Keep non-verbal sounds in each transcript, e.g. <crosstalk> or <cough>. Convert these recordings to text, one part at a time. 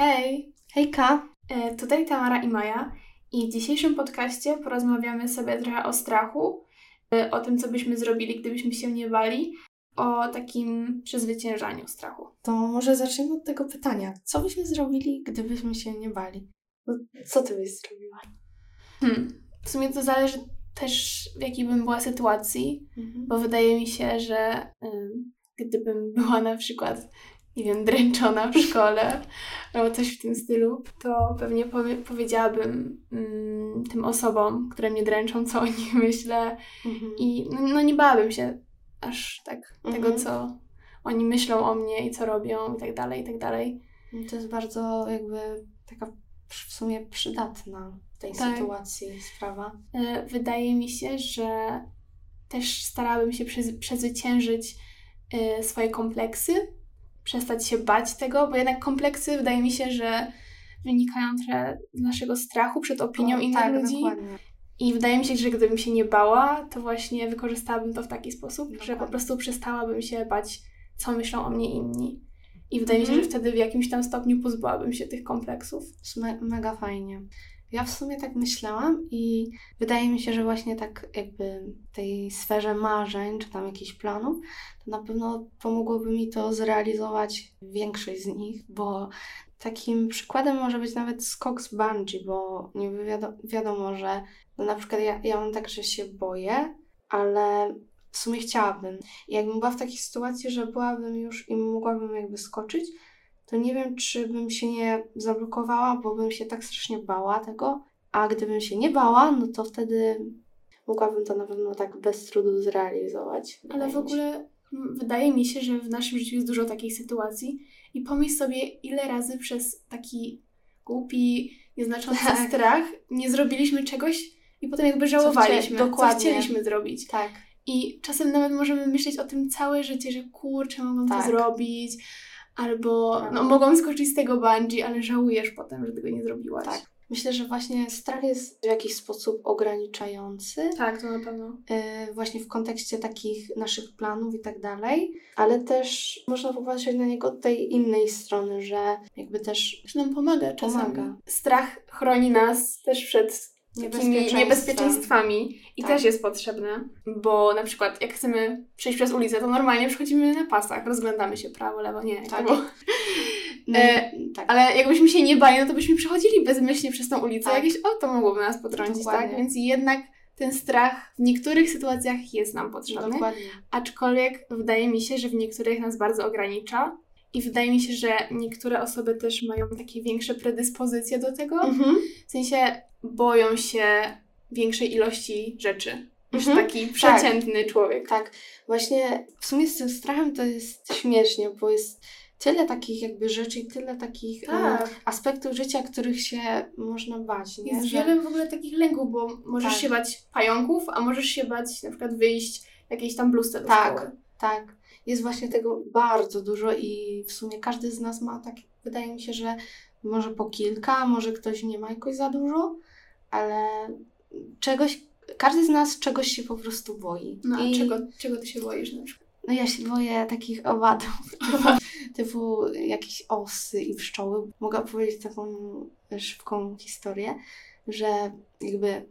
Hej! Hejka! E, tutaj Tamara i Maja i w dzisiejszym podcaście porozmawiamy sobie trochę o strachu, e, o tym, co byśmy zrobili, gdybyśmy się nie bali, o takim przezwyciężaniu strachu. To może zacznijmy od tego pytania. Co byśmy zrobili, gdybyśmy się nie bali? No, co ty byś zrobiła? Hmm. W sumie to zależy też, w jakiej bym była sytuacji, mhm. bo wydaje mi się, że gdybym była na przykład nie wiem, dręczona w szkole <laughs> albo coś w tym stylu, to pewnie powie powiedziałabym mm, tym osobom, które mnie dręczą, co o nich <laughs> myślę mhm. i no, no, nie bałabym się aż tak mhm. tego, co oni myślą o mnie i co robią i tak dalej, i tak dalej. To jest bardzo jakby taka w sumie przydatna w tej tak. sytuacji sprawa. E, wydaje mi się, że też starałabym się przezwyciężyć e, swoje kompleksy, przestać się bać tego, bo jednak kompleksy wydaje mi się, że wynikają trochę z naszego strachu przed opinią o, innych tak, ludzi. Dokładnie. I wydaje mi się, że gdybym się nie bała, to właśnie wykorzystałabym to w taki sposób, dokładnie. że po prostu przestałabym się bać, co myślą o mnie inni. I wydaje mi się, że mhm. wtedy w jakimś tam stopniu pozbyłabym się tych kompleksów. Me mega fajnie. Ja w sumie tak myślałam i wydaje mi się, że właśnie tak jakby w tej sferze marzeń, czy tam jakichś planów, to na pewno pomogłoby mi to zrealizować większość z nich, bo takim przykładem może być nawet skok z bungee, bo niby wiadomo, wiadomo że no na przykład ja, ja mam tak, że się boję, ale w sumie chciałabym. I jakbym była w takiej sytuacji, że byłabym już i mogłabym jakby skoczyć, to nie wiem, czy bym się nie zablokowała, bo bym się tak strasznie bała tego. A gdybym się nie bała, no to wtedy mogłabym to na pewno tak bez trudu zrealizować. Ale w ogóle wydaje mi się, że w naszym życiu jest dużo takich sytuacji i pomyśl sobie, ile razy przez taki głupi, nieznaczący tak. strach nie zrobiliśmy czegoś i potem jakby żałowaliśmy, co, co chcieliśmy zrobić. Tak. I czasem nawet możemy myśleć o tym całe życie, że kurczę, mogłam tak. to zrobić, Albo no, mogłam skoczyć z tego bungee, ale żałujesz potem, że tego nie zrobiłaś. Tak. Myślę, że właśnie strach jest w jakiś sposób ograniczający. Tak, to na pewno. Yy, właśnie w kontekście takich naszych planów i tak dalej, ale też można popatrzeć na niego od tej innej strony, że jakby też. Że nam pomaga czasami. Pomaga. Strach chroni nas też przed takimi niebezpieczeństwami i tak. też jest potrzebne, bo na przykład jak chcemy przejść przez ulicę, to normalnie przechodzimy na pasach, rozglądamy się prawo, lewo, nie, tak. Bo... No, e, tak. Ale jakbyśmy się nie bali, no to byśmy przechodzili bezmyślnie przez tą ulicę, tak. jakieś auto mogłoby nas potrącić, tak? Więc jednak ten strach w niektórych sytuacjach jest nam potrzebny, Dokładnie. aczkolwiek wydaje mi się, że w niektórych nas bardzo ogranicza i wydaje mi się, że niektóre osoby też mają takie większe predyspozycje do tego. Mhm. W sensie boją się większej ilości rzeczy niż mhm. taki tak. przeciętny tak. człowiek. Tak, właśnie w sumie z tym strachem to jest śmiesznie, bo jest tyle takich jakby rzeczy i tyle takich tak. aspektów życia, których się można bać. Nie? Jest że... wiele w ogóle takich lęków, bo możesz tak. się bać pająków, a możesz się bać na przykład wyjść jakiejś tam bluzce do tak, szkoły. Tak, jest właśnie tego bardzo dużo i w sumie każdy z nas ma tak, wydaje mi się, że może po kilka, może ktoś nie ma jakoś za dużo, ale czegoś, każdy z nas czegoś się po prostu boi. No I... czego, czego ty się boisz na przykład? No ja się boję takich owadów, <laughs> typu jakieś osy i pszczoły. Mogę powiedzieć taką szybką historię, że jakby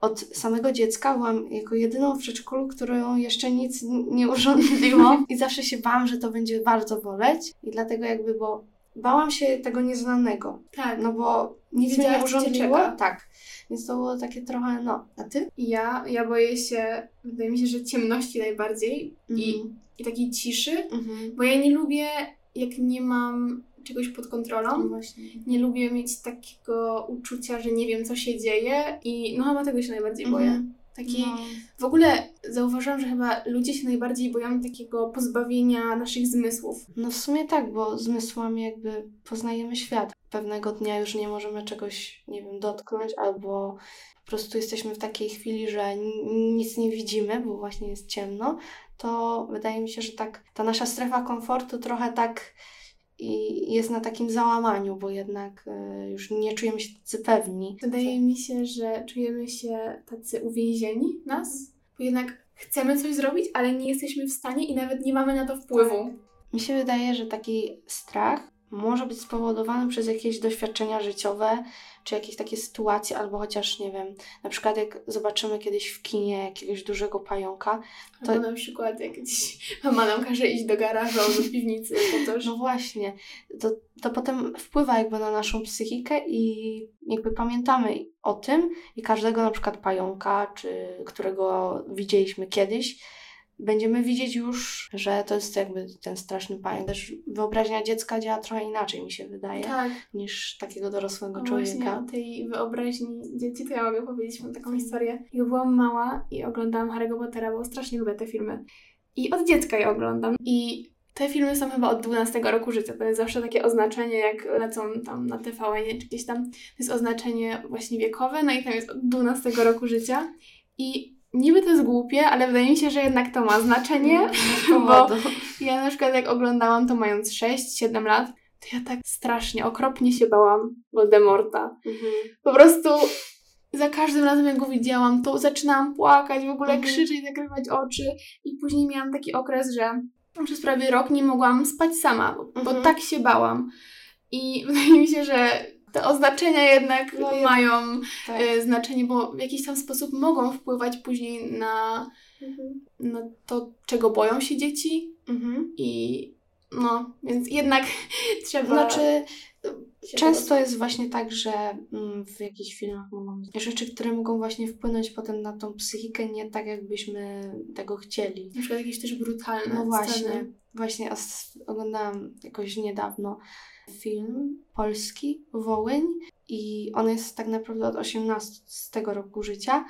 od samego dziecka byłam jako jedyną w przedszkolu, którą jeszcze nic nie urządziło i zawsze się bałam, że to będzie bardzo boleć i dlatego jakby, bo bałam się tego nieznanego. Tak. No bo nic mnie nie urządziło. Tak. Więc to było takie trochę, no, a ty? Ja, ja boję się, wydaje mi się, że ciemności najbardziej i, mhm. i takiej ciszy, mhm. bo ja nie lubię, jak nie mam czegoś pod kontrolą. No. Nie lubię mieć takiego uczucia, że nie wiem, co się dzieje i no chyba tego się najbardziej boję. Mhm. Taki, no. W ogóle zauważyłam, że chyba ludzie się najbardziej boją takiego pozbawienia naszych zmysłów. No w sumie tak, bo zmysłami jakby poznajemy świat. Pewnego dnia już nie możemy czegoś, nie wiem, dotknąć albo po prostu jesteśmy w takiej chwili, że nic nie widzimy, bo właśnie jest ciemno, to wydaje mi się, że tak ta nasza strefa komfortu trochę tak i jest na takim załamaniu, bo jednak y, już nie czujemy się tacy pewni. Wydaje mi się, że czujemy się tacy uwięzieni nas, bo jednak chcemy coś zrobić, ale nie jesteśmy w stanie i nawet nie mamy na to wpływu. Tak. Mi się wydaje, że taki strach może być spowodowany przez jakieś doświadczenia życiowe, czy jakieś takie sytuacje, albo chociaż, nie wiem, na przykład jak zobaczymy kiedyś w kinie jakiegoś dużego pająka, to... Albo na przykład jak gdzieś <laughs> mama nam każe iść do garażu albo do piwnicy, to też... No właśnie, to, to potem wpływa jakby na naszą psychikę i jakby pamiętamy o tym i każdego na przykład pająka, czy którego widzieliśmy kiedyś, będziemy widzieć już, że to jest jakby ten straszny pająk. Też wyobraźnia dziecka działa trochę inaczej, mi się wydaje, tak. niż takiego dorosłego no człowieka. Właśnie o tej wyobraźni dzieci to ja mogę powiedzieć, mam taką historię. Jak byłam mała i oglądałam Harry'ego Pottera, bo strasznie lubię te filmy. I od dziecka je oglądam. I te filmy są chyba od 12 roku życia. To jest zawsze takie oznaczenie, jak lecą tam na TVN czy gdzieś tam. To jest oznaczenie właśnie wiekowe, no i tam jest od 12 roku życia. I niby to jest głupie, ale wydaje mi się, że jednak to ma znaczenie, no, <laughs> bo ja na przykład jak oglądałam to mając 6-7 lat, to ja tak strasznie, okropnie się bałam Voldemorta. Mhm. Po prostu za każdym razem jak go widziałam, to zaczynałam płakać, w ogóle mhm. krzyczeć, zakrywać oczy i później miałam taki okres, że przez prawie rok nie mogłam spać sama, bo, mhm. tak się bałam. I <laughs> wydaje mi się, że te oznaczenia jednak no, mają tak. y, znaczenie, bo w jakiś tam sposób mogą wpływać później na, mhm. na to, czego boją się dzieci. Mhm. I no, więc jednak <laughs> trzeba. Znaczy, często jest właśnie tak, że mm, w jakichś filmach mogą być rzeczy, które mogą właśnie wpłynąć potem na tą psychikę, nie tak, jakbyśmy tego chcieli. Na przykład jakieś też brutalne. No właśnie. Sceny. Właśnie oglądałam jakoś niedawno film polski, Wołyń i on jest tak naprawdę od 18 roku życia,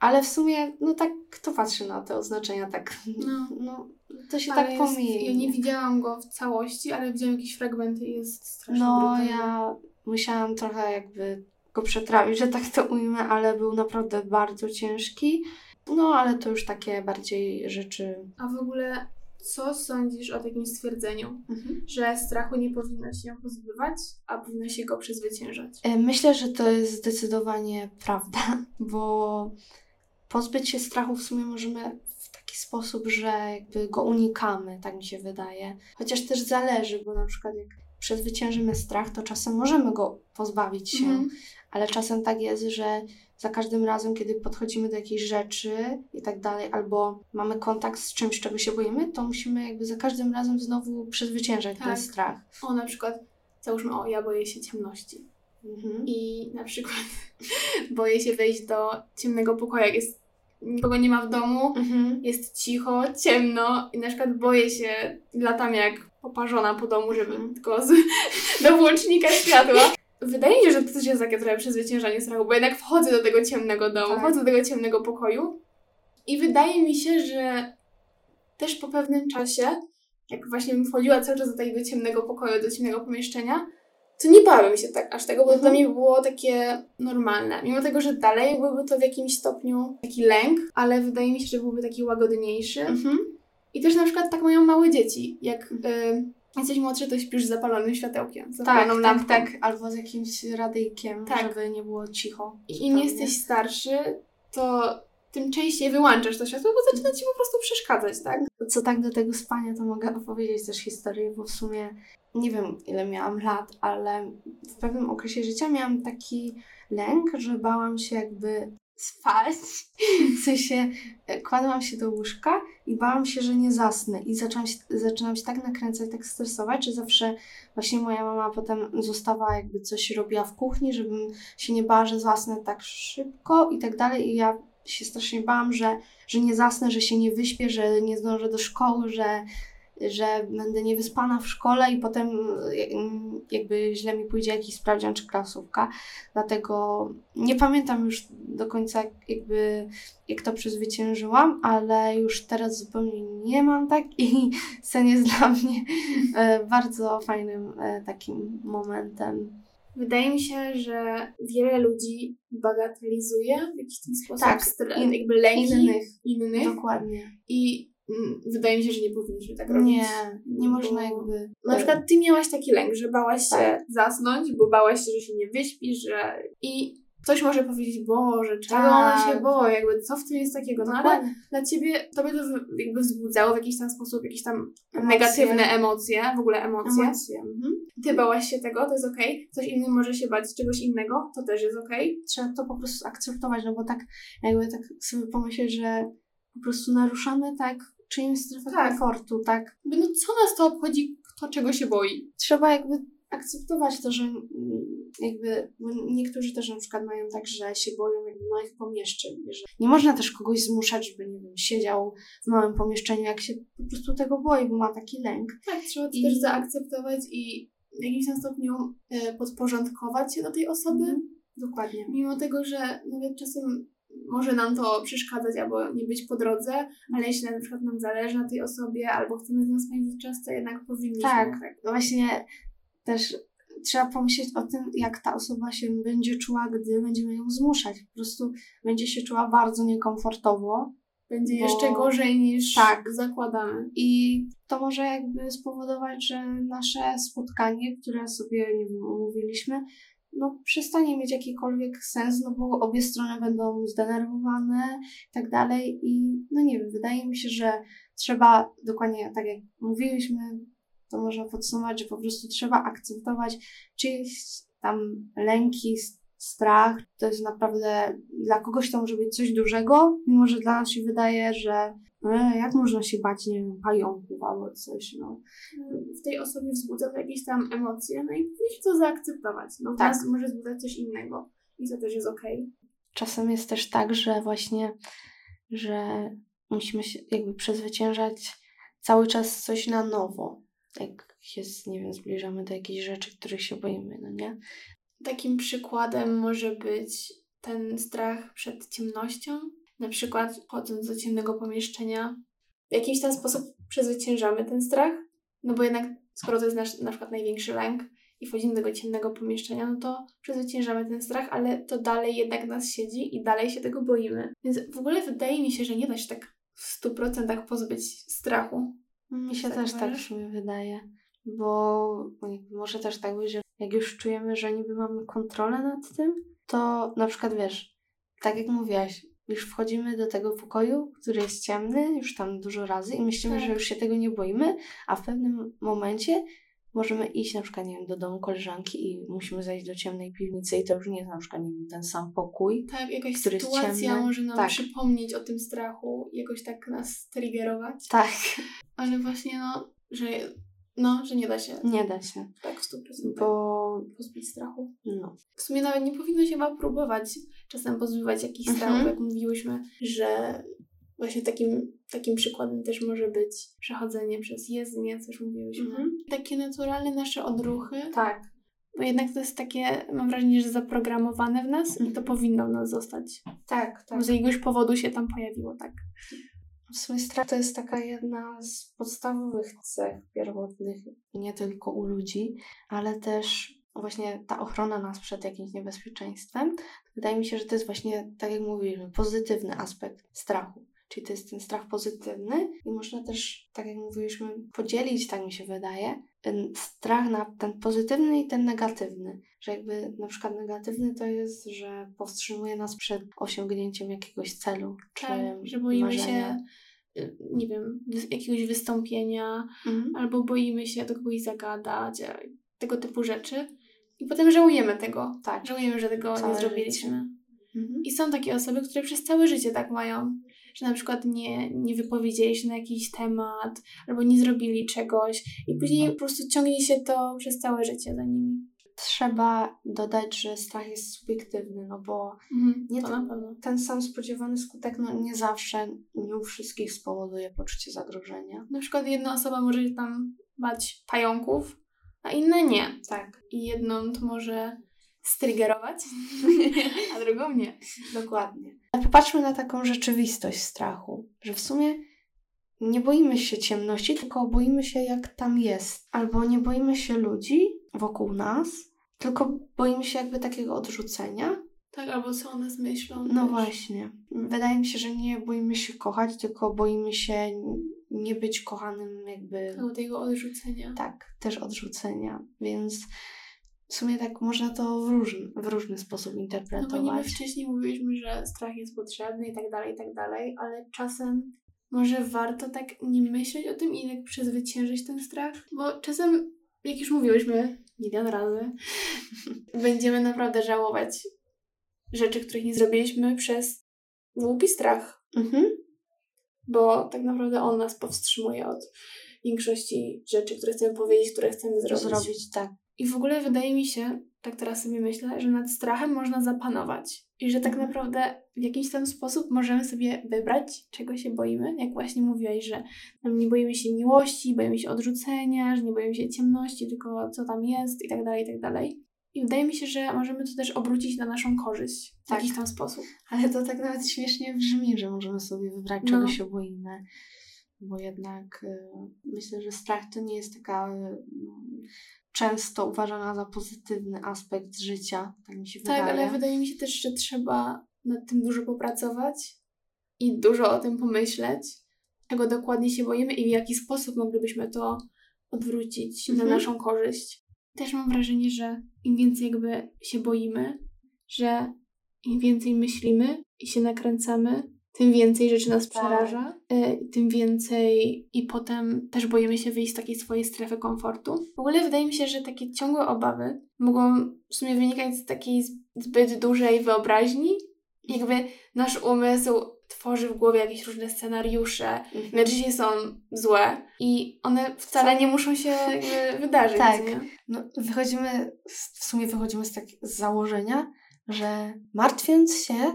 ale w sumie, no tak, kto patrzy na te oznaczenia, tak, no, <laughs> no to się ale tak pomija. Ja nie widziałam go w całości, ale widziałam jakieś fragmenty i jest strasznie No, brutalny. ja musiałam trochę jakby go przetrawić, że tak to ujmę, ale był naprawdę bardzo ciężki. No, ale to już takie bardziej rzeczy. A w ogóle co sądzisz o takim stwierdzeniu, mhm. że strachu nie powinno się pozbywać, a powinno się go przezwyciężać? E, myślę, że to jest zdecydowanie prawda, <laughs> bo pozbyć się strachu w sumie możemy w taki sposób, że jakby go unikamy, tak mi się wydaje. Chociaż też zależy, bo na przykład jak przezwyciężymy strach, to czasem możemy go pozbawić się, mhm. ale czasem tak jest, że za każdym razem, kiedy podchodzimy do jakiejś rzeczy i tak dalej, albo mamy kontakt z czymś, czego się boimy, to musimy jakby za każdym razem znowu przezwyciężać tak. ten strach. O, na przykład, załóżmy, o, ja boję się ciemności. Mhm. I na przykład <laughs> boję się wejść do ciemnego pokoju, jak jest nikogo nie ma w domu, mhm. jest cicho, ciemno i na przykład boję się, latam jak poparzona po domu, żeby mhm. tylko z, <laughs> do włącznika światła wydaje mi się, że to też jest takie trochę przezwyciężanie strachu, bo jednak wchodzę do tego ciemnego domu, tak. wchodzę do tego ciemnego pokoju i wydaje mi się, że też po pewnym czasie, jak właśnie bym wchodziła cały czas do tego ciemnego pokoju, do ciemnego pomieszczenia, to nie bałem się tak aż tego, bo to dla mhm. mnie było takie normalne. Mimo tego, że dalej byłby to w jakimś stopniu taki lęk, ale wydaje mi się, że byłby taki łagodniejszy. Mhm. I też na przykład tak mają małe dzieci, jak... Y jesteś młodszy, to śpisz z zapalonym światełkiem. tak, tak, tak. Albo z jakimś radyjkiem, tak. żeby nie było cicho. I im jesteś starszy, to tym częściej wyłączasz to światło, bo zaczyna ci po prostu przeszkadzać, tak? Co tak do tego spania, to mogę opowiedzieć też historię, bo w sumie nie wiem ile miałam lat, ale w pewnym okresie życia miałam taki lęk, że bałam się jakby spać. W sensie e, kładłam się do łóżka i bałam się, że nie zasnę. I zaczęłam się, zaczynam się tak nakręcać, tak stresować, że zawsze właśnie moja mama potem została, jakby coś robiła w kuchni, żebym się nie bała, że zasnę tak szybko i tak dalej. I ja się strasznie bałam, że, że nie zasnę, że się nie wyśpię, że nie zdążę do szkoły, że że będę niewyspana w szkole i potem jakby źle mi pójdzie jakiś sprawdzian czy klasówka. Dlatego nie pamiętam już do końca jakby jak to przezwyciężyłam, ale już teraz zupełnie nie mam tak i <laughs> sen jest dla mnie e, bardzo fajnym e, takim momentem. Wydaje mi się, że wiele ludzi bagatelizuje w jakiś ten sposób tak, in, jakby lęki innych. innych. Dokładnie. I wydaje mi się, że nie powinniśmy tak robić. Nie, nie można jakby. Na przykład ty miałaś taki lęk, że bałaś tak. się zasnąć, bo bałaś się, że się nie wyśpisz, że. I ktoś może powiedzieć, Boże, czego tak. ona się boi, jakby co w tym jest takiego, no ale dla ciebie, tobie to jakby wzbudzało w jakiś tam sposób jakieś tam emocje. negatywne emocje, w ogóle emocje. emocje. Mhm. Ty bałaś się tego, to jest okej, okay. ktoś inny może się bać czegoś innego, to też jest okej. Okay. Trzeba to po prostu akceptować, no bo tak jakby tak sobie pomyśleć, że po prostu naruszamy tak czyjąś strefę tak. komfortu, tak. No co nas to obchodzi, kto czego się boi? Trzeba jakby akceptować to, że mm, jakby niektórzy też na przykład mają tak, że się boją jakby małych pomieszczeń, że nie można też kogoś zmuszać, żeby nie wiem, siedział w małym pomieszczeniu, jak się po prostu tego boi, bo ma taki lęk. Tak, trzeba to I... też zaakceptować i w jakimś stopniu e, podporządkować się do tej osoby. Mhm. Dokładnie. Mimo tego, że nawet czasem może nam to przeszkadzać albo nie być po drodze, ale jeśli na przykład nam zależy na tej osobie albo chcemy z nią spędzić czas, to jednak powinniśmy. Tak, tak. właśnie też trzeba pomyśleć o tym, jak ta osoba się będzie czuła, gdy będziemy ją zmuszać. Po prostu będzie się czuła bardzo niekomfortowo. Będzie bo... jeszcze gorzej niż tak. zakładamy. I to może jakby spowodować, że nasze spotkanie, które sobie nie wiem, umówiliśmy, no przestanie mieć jakikolwiek sens, no bo obie strony będą zdenerwowane i tak dalej. I no nie wiem, wydaje mi się, że trzeba dokładnie tak jak mówiliśmy, to można podsumować, że po prostu trzeba akceptować czyjeś tam lęki, strach. To jest naprawdę dla kogoś to może być coś dużego, mimo że dla nas się wydaje, że jak można się bać, nie wiem, pająków albo coś, no. W tej osobie wzbudza jakieś tam emocje, no i powinniśmy to zaakceptować. No tak. może wzbudzać coś innego i to też jest okej. Okay. Czasem jest też tak, że właśnie, że musimy się jakby przezwyciężać cały czas coś na nowo jak się, nie wiem, zbliżamy do jakichś rzeczy, których się boimy, no nie? Takim przykładem może być ten strach przed ciemnością. Na przykład wchodząc do ciemnego pomieszczenia, w jakiś ten sposób przezwyciężamy ten strach, no bo jednak skoro to jest nasz na przykład największy lęk i wchodzimy do tego ciemnego pomieszczenia, no to przezwyciężamy ten strach, ale to dalej jednak nas siedzi i dalej się tego boimy. Więc w ogóle wydaje mi się, że nie da się tak w 100% pozbyć strachu. Mi się też tak sumie wydaje, bo może też tak być, że jak już czujemy, że niby mamy kontrolę nad tym, to na przykład wiesz, tak jak mówiłaś, już wchodzimy do tego pokoju, który jest ciemny, już tam dużo razy i myślimy, tak. że już się tego nie boimy, a w pewnym momencie możemy iść na przykład, nie wiem, do domu koleżanki i musimy zejść do ciemnej piwnicy i to już nie jest na przykład, nie wiem, ten sam pokój, Tak, jakaś który sytuacja może nam tak. przypomnieć o tym strachu, jakoś tak nas triggerować. Tak. Ale właśnie, no, że, no, że nie da się. Nie da się. Tak, w 100%. Bo... Pozbyć strachu. No. W sumie nawet nie powinno się chyba próbować czasem pozbywać jakichś mhm. strachów, jak mówiłyśmy, że Właśnie takim, takim przykładem też może być przechodzenie przez jezdnię, co już mówiłyśmy. Mhm. Takie naturalne nasze odruchy. Tak. Bo jednak to jest takie, mam wrażenie, że zaprogramowane w nas mhm. i to powinno w nas zostać. Tak, tak. Bo z jakiegoś powodu się tam pojawiło, tak. W sumie strach to jest taka jedna z podstawowych cech pierwotnych, nie tylko u ludzi, ale też właśnie ta ochrona nas przed jakimś niebezpieczeństwem. Wydaje mi się, że to jest właśnie, tak jak mówiliśmy, pozytywny aspekt strachu. Czyli to jest ten strach pozytywny i można też, tak jak mówiliśmy, podzielić, tak mi się wydaje, strach na ten pozytywny i ten negatywny. Że jakby na przykład negatywny to jest, że powstrzymuje nas przed osiągnięciem jakiegoś celu. Czy tak, że boimy marzenia. się y, nie wiem, jakiegoś wystąpienia, mhm. albo boimy się do kogoś zagadać, e, tego typu rzeczy. I potem żałujemy tego. Tak. Żałujemy, że tego całe nie zrobiliśmy. Mhm. I są takie osoby, które przez całe życie tak mają że na przykład nie, nie wypowiedzieli się na jakiś temat albo nie zrobili czegoś i później po prostu ciągnie się to przez całe życie za nimi. Trzeba dodać, że strach jest subiektywny, no bo mhm, nie ten, ten sam spodziewany skutek no nie zawsze, nie u wszystkich spowoduje poczucie zagrożenia. Na przykład jedna osoba może tam bać pająków, a inne nie. Tak. I jedną to może strygerować, <laughs> a drugą nie. Dokładnie. Popatrzmy na taką rzeczywistość strachu, że w sumie nie boimy się ciemności, tylko boimy się jak tam jest. Albo nie boimy się ludzi wokół nas, tylko boimy się jakby takiego odrzucenia. Tak, albo co one myślą. No też. właśnie. Wydaje mi się, że nie boimy się kochać, tylko boimy się nie być kochanym jakby... Albo tego odrzucenia. Tak, też odrzucenia. Więc w sumie tak można to w różny, w różny sposób interpretować. No bo niby wcześniej mówiliśmy, że strach jest potrzebny i tak dalej, i tak dalej, ale czasem może warto tak nie myśleć o tym i tak przezwyciężyć ten strach, bo czasem, jak już mówiłyśmy milion razy, <laughs> będziemy naprawdę żałować rzeczy, których nie zrobiliśmy przez głupi strach. Mhm. Bo tak naprawdę on nas powstrzymuje od większości rzeczy, które chcemy powiedzieć, które chcemy zrobić. Zrobić, tak. I w ogóle wydaje mi się, tak teraz sobie myślę, że nad strachem można zapanować. I że tak mhm. naprawdę w jakiś tam sposób możemy sobie wybrać, czego się boimy. Jak właśnie mówiłaś, że nie boimy się miłości, boimy się odrzucenia, że nie boimy się ciemności, tylko co tam jest i tak dalej, i tak dalej. I wydaje mi się, że możemy to też obrócić na naszą korzyść w tak. jakiś tam sposób. Ale to tak nawet śmiesznie brzmi, że możemy sobie wybrać, czego no. się boimy. Bo jednak y, myślę, że strach to nie jest taka y, często uważana za pozytywny aspekt życia, tak mi się tak, wydaje. Tak, ale wydaje mi się też, że trzeba nad tym dużo popracować i dużo o tym pomyśleć, czego dokładnie się boimy i w jaki sposób moglibyśmy to odwrócić mhm. na naszą korzyść. Też mam wrażenie, że im więcej jakby się boimy, że im więcej myślimy i się nakręcamy, tym więcej rzeczy nas tak. przeraża, y, tym więcej i potem też boimy się wyjść z takiej swojej strefy komfortu. W ogóle wydaje mi się, że takie ciągłe obawy mogą w sumie wynikać z takiej zbyt dużej wyobraźni. Jakby nasz umysł tworzy w głowie jakieś różne scenariusze, mhm. na dzisiaj są złe i one wcale nie muszą się wydarzyć. Tak. Nie? No, wychodzimy, w sumie wychodzimy z, tak, z założenia, że martwiąc się,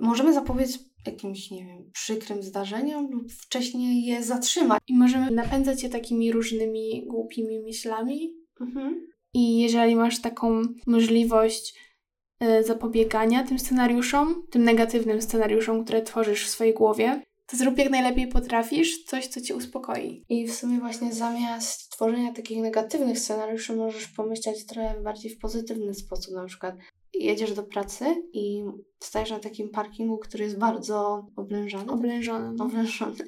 możemy zapobiec jakimś, nie wiem, przykrym zdarzeniom lub wcześniej je zatrzymać. I możemy napędzać się takimi różnymi głupimi myślami. Mhm. I jeżeli masz taką możliwość y, zapobiegania tym scenariuszom, tym negatywnym scenariuszom, które tworzysz w swojej głowie, to zrób jak najlepiej potrafisz coś, co cię uspokoi. I w sumie właśnie zamiast tworzenia takich negatywnych scenariuszy możesz pomyśleć trochę bardziej w pozytywny sposób, na przykład jedziesz do pracy i stajesz na takim parkingu, który jest bardzo oblężony. Oblężony. No. Oblężony.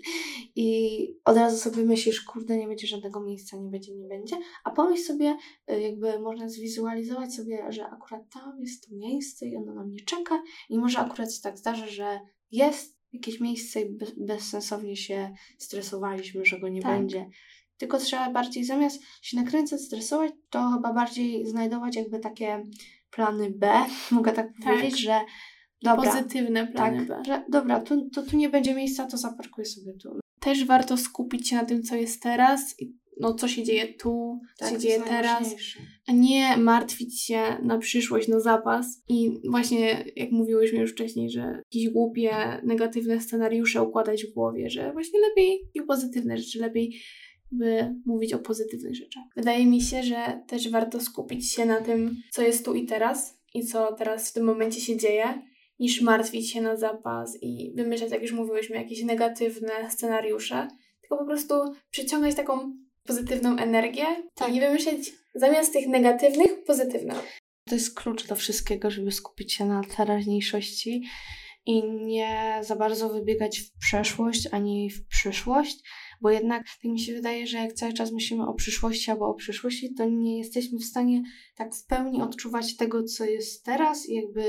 I od razu sobie myślisz, kurde, nie będzie żadnego miejsca, nie będzie, nie będzie. A pomyśl sobie, y, jakby można zwizualizować sobie, że akurat tam jest to miejsce i ono na mnie czeka i może akurat się tak zdarzy, że jest jakieś miejsce i bez, bezsensownie się stresowaliśmy, że go nie tak. będzie. Tylko trzeba bardziej, zamiast się nakręcać, stresować, to chyba bardziej znajdować jakby takie plany B, <laughs> mogę tak, tak. powiedzieć, że dobra. Pozytywne plany tak, B. Że, dobra, tu, to tu nie będzie miejsca, to zaparkuję sobie tu. Też warto skupić się na tym, co jest teraz i no, co się dzieje tu, co tak, się dzieje teraz, a nie martwić się na przyszłość, na zapas. I właśnie, jak mówiłyśmy już wcześniej, że jakieś głupie, negatywne scenariusze układać w głowie, że właśnie lepiej i pozytywne rzeczy, lepiej by mówić o pozytywnych rzeczach. Wydaje mi się, że też warto skupić się na tym, co jest tu i teraz i co teraz w tym momencie się dzieje, niż martwić się na zapas i wymyślać, jak już mówiłyśmy, jakieś negatywne scenariusze, tylko po prostu przyciągać taką pozytywną energię tak. i wymyśleć zamiast tych negatywnych, pozytywne. To jest klucz do wszystkiego, żeby skupić się na teraźniejszości i nie za bardzo wybiegać w przeszłość ani w przyszłość, bo jednak tak mi się wydaje, że jak cały czas myślimy o przyszłości albo o przyszłości, to nie jesteśmy w stanie tak w pełni odczuwać tego, co jest teraz i jakby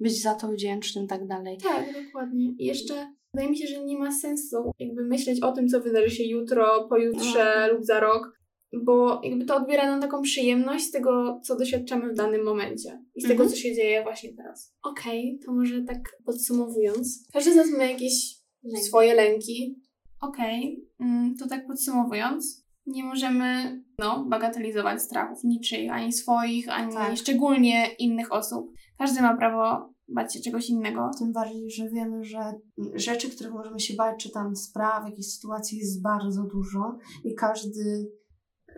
być za to wdzięcznym tak dalej. Tak, dokładnie. I jeszcze wydaje mi się, że nie ma sensu jakby myśleć o tym, co wydarzy się jutro, pojutrze no. lub za rok, bo jakby to odbiera nam taką przyjemność z tego, co doświadczamy w danym momencie i z mhm. tego, co się dzieje właśnie teraz. Okej, okay, to może tak podsumowując, każdy z nas ma jakieś lęki. swoje lęki, Okej, okay. Mm, to tak podsumowując, nie możemy no, bagatelizować strachów niczyich, ani swoich, ani tak. szczególnie innych osób. Każdy ma prawo bać się czegoś innego. Tym bardziej, że wiemy, że rzeczy, których możemy się bać, czy tam spraw, jakiejś sytuacji jest bardzo dużo i każdy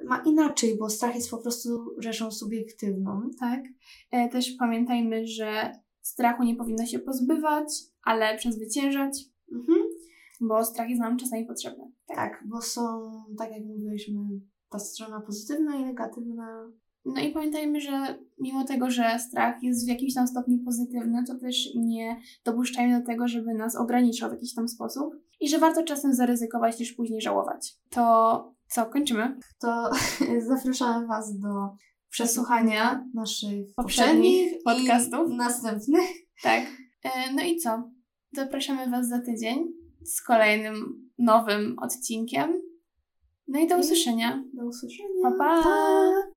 ma inaczej, bo strach jest po prostu rzeczą subiektywną. Tak. E, też pamiętajmy, że strachu nie powinno się pozbywać, ale przezwyciężać. Mhm bo strach jest nam czasami potrzebny. Tak, tak bo są, tak jak mówiliśmy, ta strona pozytywna i negatywna. No i pamiętajmy, że mimo tego, że strach jest w jakimś tam stopniu pozytywny, to też nie dopuszczajmy do tego, żeby nas ograniczał w jakiś tam sposób i że warto czasem zaryzykować niż później żałować. To co, kończymy? To <laughs> zapraszamy Was do przesłuchania naszych poprzednich podcastów. następnych. Tak. E, no i co? Zapraszamy Was za tydzień z kolejnym nowym odcinkiem. No i do usłyszenia. Do usłyszenia. Pa, pa. pa.